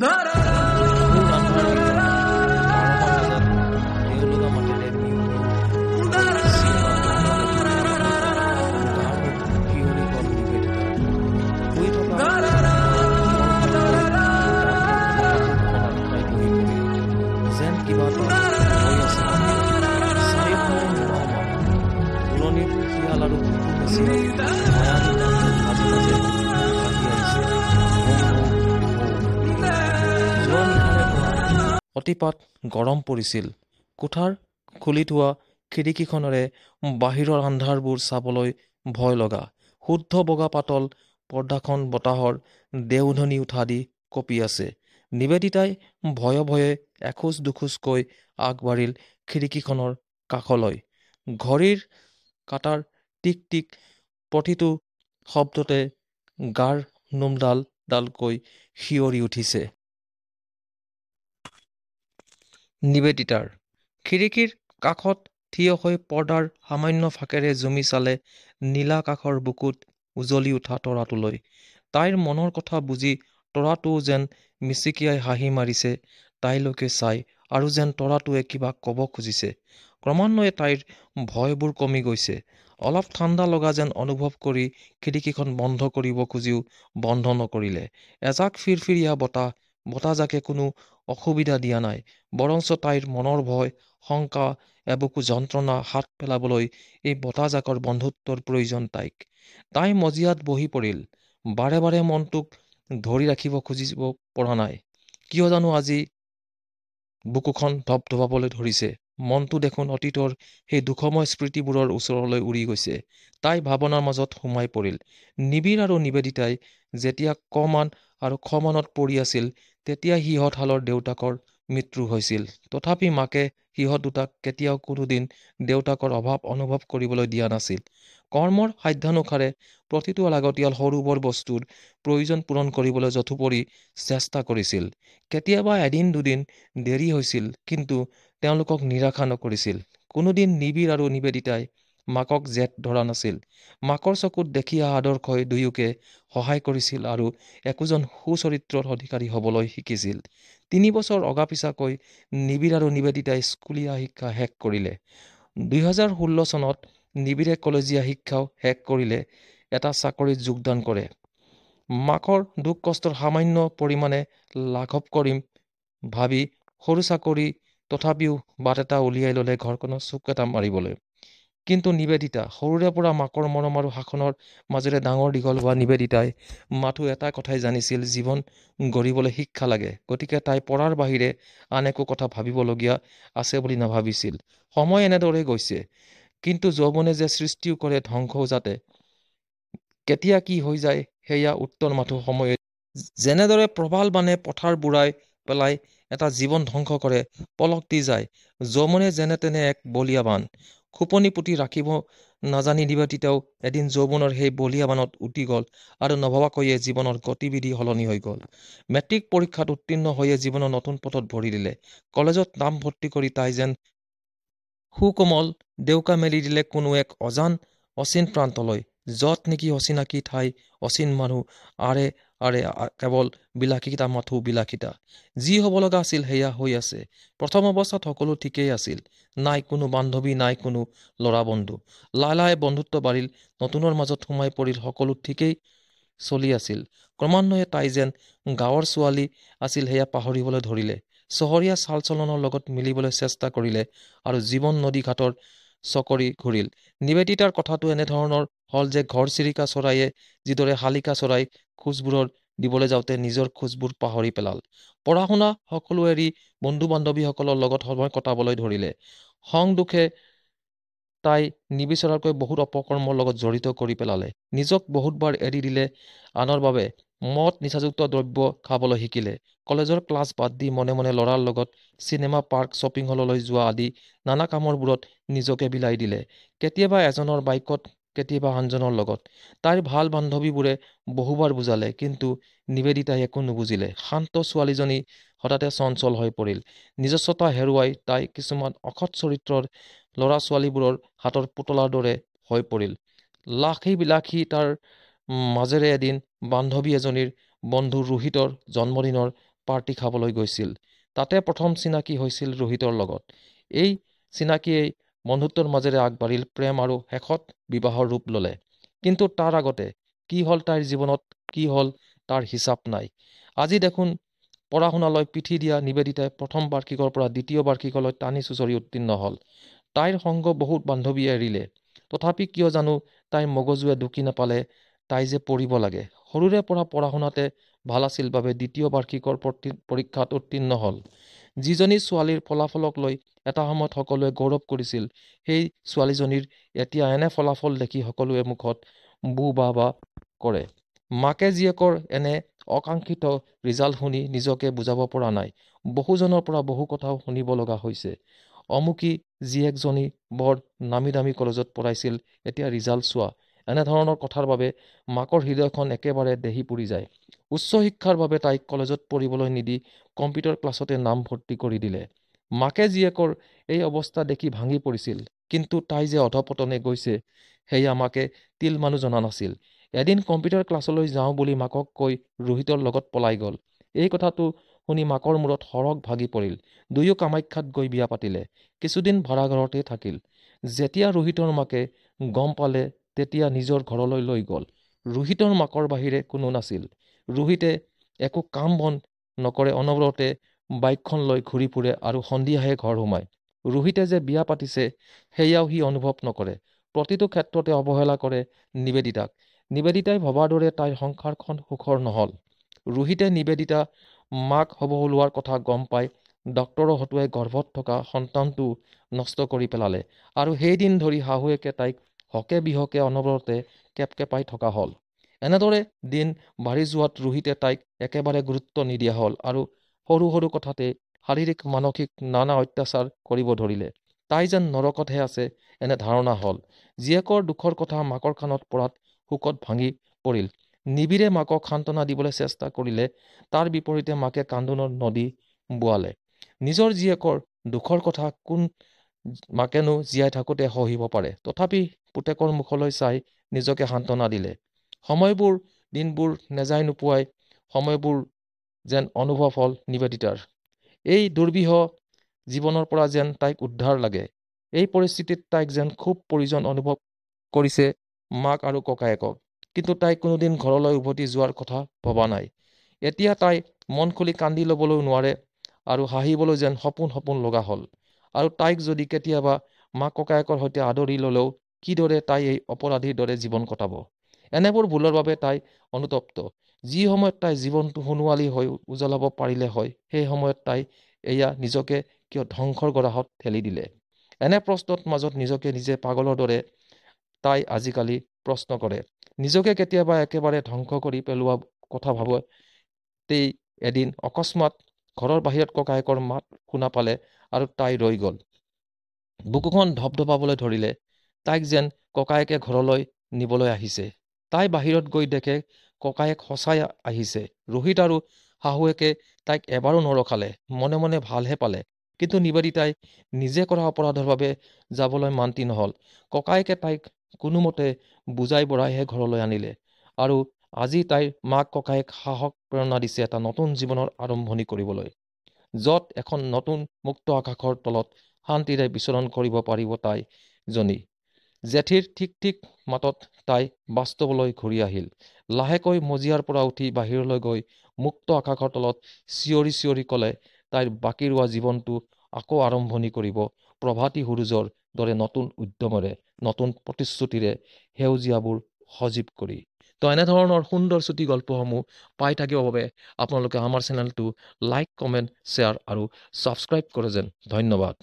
ঘোৰ আন্ধাৰ পৰা অতিপাত গৰম পৰিছিল। কোঠাৰ খুলি থোৱা খিৰিকীখনেৰে বাহিৰৰ আন্ধাৰবোৰ চাবলৈ ভয় লগা। শুদ্ধ বগা পাতল পৰ্দাখন বতাহৰ দেওধনি উঠা দি কঁপি আছে। নিবেদিতাই ভয়ে ভয়ে এখোজ দুখোজকৈ আগবাঢ়িল খিৰিকীখনৰ কাষলৈ। ঘড়ীৰ কাঁটাৰ টিক টিক প্ৰতিটো শব্দতে গাৰ নোমডাল ডালকৈ শিয়ৰি উঠিছে। নিবেদিতাৰ। খিৰিকীৰ কাষত থিয় হৈ পৰ্দাৰ সামান্য ফাঁকেৰে জুমি চালে নীলাকাশৰ বুকুত উজলি উঠা তৰাটোলৈ। তাইৰ মনৰ কথা বুজি তৰাটোও যেন মিচিকিয়াই হাঁহি মাৰিছে তাইলৈকে চাই আৰু যেন তৰাটোৱে কিবা কব খুজিছে। ক্ৰমান্বয়ে তাইৰ ভয়বোৰ কমি গৈছে। অলপ ঠাণ্ডা লগা যেন অনুভৱ কৰি খিৰিকীখন বন্ধ কৰিব খুজিও বন্ধ নকৰিলে। এজাক ফিৰফিৰীয়া বতাহ বতাহজাকে কোনো অসুবিধা দিয়া নাই বৰঞ্চ তাইৰ মনৰ ভয় শংকা এবুকু যন্ত্ৰণা হাত পেলাবলৈ এই বতাহজাকৰ বন্ধুত্বৰ প্ৰয়োজন তাইক। তাই মজিয়াত বহি পৰিল। বাৰে বাৰে মনটোক ধৰি ৰাখিব খুজিব পৰা নাই। কিয় জানো আজি বুকুখন ধপধপাবলৈ ধৰিছে। মনটো দেখোন অতীতৰ সেই দুখময় স্মৃতিবোৰৰ ওচৰলৈ উৰি গৈছে। তাই ভাৱনাৰ মাজত সোমাই পৰিল। নিবিড় আৰু নিবেদিতাই যেতিয়া কমান আৰু খমানত পৰি আছিল তেতিয়া সিহঁতহালৰ দেউতাকৰ মৃত্যু হৈছিল। তথাপি মাকে সিহঁত দুটাক কেতিয়াও কোনোদিন দেউতাকৰ অভাৱ অনুভৱ কৰিবলৈ দিয়া নাছিল। কৰ্মৰ সাধ্যানুসাৰে প্ৰতিটো লাগতিয়াল সৰু বৰ বস্তুৰ প্ৰয়োজন পূৰণ কৰিবলৈ যথোপৰি চেষ্টা কৰিছিল। কেতিয়াবা এদিন দুদিন দেৰি হৈছিল কিন্তু তেওঁলোকক নিৰাশা নকৰিছিল। কোনোদিন নিবিড় আৰু নিবেদিতাই মাকক জেঠ ধৰা নাছিল। মাকৰ চকুত দেখি অহা আদৰ্শই দুয়োকে সহায় কৰিছিল আৰু একোজন সুচৰিত্ৰৰ অধিকাৰী হবলৈ শিকিছিল। তিনিবছৰ অগাপিছাকৈ নিবিড় আৰু নিবেদিতাই স্কুলীয়া শিক্ষা শেষ কৰিলে। দুহেজাৰ ষোল্ল চনত নিবিড়ে কলেজীয়া শিক্ষাও শেষ কৰিলে এটা চাকৰিত যোগদান কৰে। মাকৰ দুখ কষ্টৰ সামান্য পৰিমাণে লাঘৱ কৰিম ভাবি সৰু চাকৰি তথাপিও বাট এটা উলিয়াই ললে ঘৰখনৰ চুক এটা মাৰিবলৈ। কিন্তু নিবেদিতা সৰুৰে পৰা মাকৰ মৰম আৰু শাসনৰ মাজেৰে ডাঙৰ দীঘল হোৱা নিবেদিতাই মাথো এটা কথাই জানিছিল জীৱন গঢ়িবলৈ শিক্ষা লাগে গতিকে তাই পঢ়াৰ বাহিৰে আন একো কথা ভাবিবলগীয়া আছে বুলি নাভাবিছিল। সময় এনেদৰে গৈছে কিন্তু যৌৱনে যে সৃষ্টিও কৰে ধ্বংসও যাতে কেতিয়া কি হৈ যায় সেয়া উত্তৰ মাথো সময়ে যেনেদৰে প্ৰবাল বানে পথাৰ বুঢ়াই পেলাই এটা জীৱন ধ্বংস কৰে পলক দি যায়। যৌৱনে যেনে তেনে এক বলিয়া বান। খোপনি পুতি ৰাখিব নাজানি নিবেদিতাও এদিন যৌৱনৰ সেই বলিয়া বানত উটি গল আৰু নভবাকৈয়ে জীৱনৰ গতিবিধি সলনি হৈ গল। মেট্ৰিক পৰীক্ষাত উত্তীৰ্ণ হৈয়ে জীৱনৰ নতুন পথত ভৰি দিলে। কলেজত নাম ভৰ্তি কৰি তাই যেন সুকোমল ডেউকা মেলি দিলে কোনো এক অজান অচিন প্ৰান্তলৈ যত নেকি অচিনাকি ঠাই অচিন মানুহ আৰে আৰে কেৱল বিলাসিতা মাথো বিলাসিতা যি হ'ব লগা আছিল সেয়া হৈ আছে। প্ৰথম অৱস্থাত সকলো ঠিকেই আছিল। নাই কোনো বান্ধৱী নাই কোনো ল'ৰা বন্ধু। লাহে লাহে বন্ধুত্ব বাঢ়িল। নতুনৰ মাজত সোমাই পৰিল সকলো ঠিকেই চলি আছিল। ক্ৰমান্বয়ে তাই যেন গাঁৱৰ ছোৱালী আছিল সেয়া পাহৰিবলৈ ধৰিলে। চহৰীয়া চাল চলনৰ লগত মিলিবলৈ চেষ্টা কৰিলে আৰু জীৱন নদী ঘাটৰ চকৰি ঘূৰিল। নিবেদিতাৰ কথাটো এনেধৰণৰ হল যে ঘৰ চিৰিকা চৰাইয়ে যিদৰে শালিকা চৰাই খোজবোৰৰ দিবলৈ যাওঁতে নিজৰ খোজবোৰ পাহৰি পেলাল। পঢ়া শুনা সকলো এৰি বন্ধু বান্ধৱীসকলৰ লগত সময় কটাবলৈ ধৰিলে। খং দুখে তাই নিবিচৰাকৈ বহুত অপকৰ্মৰ লগত জড়িত কৰি পেলালে। নিজক বহুতবাৰ এৰি দিলে আনৰ বাবে মদ নিচাযুক্ত দ্ৰব্য খাবলৈ শিকিলে। কলেজৰ ক্লাছ বাদ দি মনে মনে ল'ৰাৰ লগত চিনেমা পাৰ্ক শ্বপিং হললৈ যোৱা আদি নানা কামৰবোৰত নিজকে বিলাই দিলে। কেতিয়াবা এজনৰ বাইকত কেতিয়াবা আনজনৰ লগত। তাইৰ ভাল বান্ধৱীবোৰে বহুবাৰ বুজালে কিন্তু নিবেদিতাই একো নুবুজিলে। শান্ত ছোৱালীজনী হঠাতে চঞ্চল হৈ পৰিল। নিজস্বতা হেৰুৱাই তাই কিছুমান অসৎ চৰিত্ৰৰ ল'ৰা ছোৱালীবোৰৰ হাতৰ পুতলাৰ দৰে হৈ পৰিল। লাখী বিলাসী তাৰ মাজেৰে এদিন বান্ধৱী এজনীৰ বন্ধু ৰোহিতৰ জন্মদিনৰ পাৰ্টি খাবলৈ গৈছিল। তাতে প্ৰথম চিনাকি হৈছিল ৰোহিতৰ লগত। এই চিনাকিয়েই বন্ধুত্বৰ মাজেৰে আগবাঢ়িল প্ৰেম আৰু শেষত বিবাহৰ ৰূপ ল'লে। কিন্তু তাৰ আগতে কি হ'ল তাইৰ জীৱনত কি হ'ল তাৰ হিচাপ নাই। আজি দেখোন পঢ়া শুনালৈ পিঠি দিয়া নিবেদিতাই প্ৰথম বাৰ্ষিকৰ পৰা দ্বিতীয় বাৰ্ষিকলৈ টানি চুচৰি উত্তীৰ্ণ হ'ল। তাইৰ সংগ বহুত বান্ধৱীয়ে এৰিলে। তথাপি কিয় জানো তাইৰ মগজুৱে ঢুকি নাপালে তাই যে পঢ়িব লাগে। সৰুৰে পৰা পঢ়া শুনাতে ভাল আছিল বাবে দ্বিতীয় বাৰ্ষিকৰ পৰীক্ষাত উত্তীৰ্ণ হ'ল। যিজনী ছোৱালীৰ ফলাফলক লৈ এটা সময়ত সকলোৱে গৌৰৱ কৰিছিল সেই ছোৱালীজনীৰ এতিয়া এনে ফলাফল দেখি সকলোৱে মুখত বু বা বা কৰে। মাকে জীয়েকৰ এনে অকাংক্ষিত ৰিজাল্ট শুনি নিজকে বুজাব পৰা নাই। বহুজনৰ পৰা বহু কথাও শুনিব লগা হৈছে। অমুকী জীয়েকজনী বৰ নামী দামী কলেজত পঢ়াইছিল এতিয়া ৰিজাল্ট চোৱা। এনেধৰণৰ কথাৰ বাবে মাকৰ হৃদয়খন একেবাৰে দেহি পুৰি যায়। উচ্চ শিক্ষাৰ বাবে তাইক কলেজত পঢ়িবলৈ নিদি কম্পিউটাৰ ক্লাছতে নাম ভৰ্তি কৰি দিলে। মাকে জীয়েকৰ এই অৱস্থা দেখি ভাঙি পৰিছিল। কিন্তু তাই যে অধপতনে গৈছে সেয়া মাকে তিল মানুহ জনা নাছিল। এদিন কম্পিউটাৰ ক্লাছলৈ যাওঁ বুলি মাকক কৈ ৰোহিতৰ লগত পলাই গ'ল। এই কথাটো শুনি মাকৰ মূৰত সৰগ ভাগি পৰিল। দুয়ো কামাখ্যাত গৈ বিয়া পাতিলে। কিছুদিন ভাড়া ঘৰতে থাকিল। যেতিয়া ৰোহিতৰ মাকে গম পালে তেতিয়া নিজৰ ঘৰলৈ লৈ গ'ল। ৰোহিতৰ মাকৰ বাহিৰে কোনো নাছিল। ৰোহিতে একো কাম বন নকৰে অনবৰতে বাইকখন লৈ ঘূৰি ফুৰে আৰু সন্ধিয়াহে ঘৰ সোমায়। ৰোহিতে যে বিয়া পাতিছে সেয়াও সি অনুভৱ নকৰে। প্ৰতিটো ক্ষেত্ৰতে অৱহেলা কৰে নিবেদিতাক। নিবেদিতাই ভবাৰ দৰে তাইৰ সংসাৰখন সুখৰ নহ'ল। ৰোহিতে নিবেদিতা মাক হ'ব ওলোৱাৰ কথা গম পাই ডক্তৰৰ হতুৱাই গৰ্ভত থকা সন্তানটো নষ্ট কৰি পেলালে আৰু সেইদিন ধৰি শাহুৱেকে তাইক হকে বিহকে অনবৰতে কেপকেপাই থকা হ'ল। এনেদৰে দিন বাঢ়ি যোৱাত ৰোহিতে তাইক একেবাৰে গুৰুত্ব নিদিয়া হ'ল আৰু সৰু সৰু কথাতে শাৰীৰিক মানসিক নানা অত্যাচাৰ কৰিব ধৰিলে। তাই যেন নৰকতহে আছে এনে ধাৰণা হ'ল। জীয়েকৰ দুখৰ কথা মাকৰ কাণত পৰাত শোকত ভাঙি পৰিল। নিবিৰে মাকক সান্তনা দিবলৈ চেষ্টা কৰিলে তাৰ বিপৰীতে মাকে কান্দোনৰ নদী বোৱালে। নিজৰ জীয়েকৰ দুখৰ কথা কোন মাকেনো জীয়াই থাকোঁতে সহিব পাৰে। তথাপি পুতেকৰ মুখলৈ চাই নিজকে সান্তনা দিলে। সময়বোৰ দিনবোৰ নেযাই নোপোৱাই সময়বোৰ যেন অনুভৱ হ'ল নিবেদিতাৰ। এই দুৰ্বিহ জীৱনৰ পৰা যেন তাইক উদ্ধাৰ লাগে। এই পৰিস্থিতিত তাইক যেন খুব প্ৰয়োজন অনুভৱ কৰিছে মাক আৰু ককায়েকক। কিন্তু তাই কোনোদিন ঘৰলৈ উভতি যোৱাৰ কথা ভবা নাই। এতিয়া তাই মন খুলি কান্দি ল'বলৈ নোৱাৰে আৰু হাঁহিবলৈ যেন সপোন সপোন লগা হ'ল। আৰু তাইক যদি কেতিয়াবা মাক ককায়েকৰ সৈতে আদৰি ল'লেও কিদৰে তাই এই অপৰাধীৰ দৰে জীৱন কটাব? এনেবোৰ ভুলৰ বাবে তাই অনুতপ্ত। যি সময়ত তাই জীৱনটো সোণোৱালী হৈ উজ্বলাব পাৰিলে হয় সেই সময়ত তাই এয়া নিজকে কিয় ধ্বংসৰ গৰাহত ঠেলি দিলে? এনে প্ৰশ্নত মাজত নিজকে নিজে পাগলৰ দৰে তাই আজিকালি প্ৰশ্ন কৰে। নিজকে কেতিয়াবা একেবাৰে ধ্বংস কৰি পেলোৱা কথা ভাবতেই এদিন অকস্মাত ঘৰৰ বাহিৰত ককায়েকৰ মাত শুনা পালে আৰু তাই ৰৈ গ'ল। বুকুখন ধপধপাবলৈ ধৰিলে। তাইক যেন ককায়েকে ঘৰলৈ নিবলৈ আহিছে। তাই বাহিৰত গৈ দেখে ককায়েক সঁচাই আহিছে। ৰোহিত আৰু শাহুৱেকে তাইক এবাৰো নৰখালে। মনে মনে ভালহে পালে। কিন্তু নিবেদিতাই নিজে কৰা অপৰাধৰ বাবে যাবলৈ মান্তি নহ'ল। ককায়েকে তাইক কোনোমতে বুজাই বঢ়াইহে ঘৰলৈ আনিলে। আৰু আজি তাইৰ মাক ককায়েক সাহস প্ৰেৰণা দিছে এটা নতুন জীৱনৰ আৰম্ভণি কৰিবলৈ। য'ত এখন নতুন মুক্ত আকাশৰ তলত শান্তিৰে বিচৰণ কৰিব পাৰিব তাই জনী। জেঠীৰ ঠিক ঠিক মাতত তাই বাস্তৱলৈ ঘূৰি আহিল। লাহেকৈ মজিয়াৰ পৰা উঠি বাহিৰলৈ গৈ মুক্ত আকাশৰ তলত চিঞৰি চিঞৰি ক'লে তাইৰ বাকী ৰোৱা জীৱনটো আকৌ আৰম্ভণি কৰিব। প্ৰভাতী সূৰুজৰ দৰে নতুন উদ্যমেৰে নতুন প্ৰতিশ্ৰুতিৰে সেউজীয়াবোৰ সজীৱ কৰি তো এনেধৰণৰ সুন্দৰ চুটি গল্পসমূহ পাই থাকিবৰ বাবে আপোনালোকে আমাৰ চেনেলটো লাইক কমেণ্ট শ্বেয়াৰ আৰু ছাবস্ক্ৰাইব কৰে যেন। ধন্যবাদ।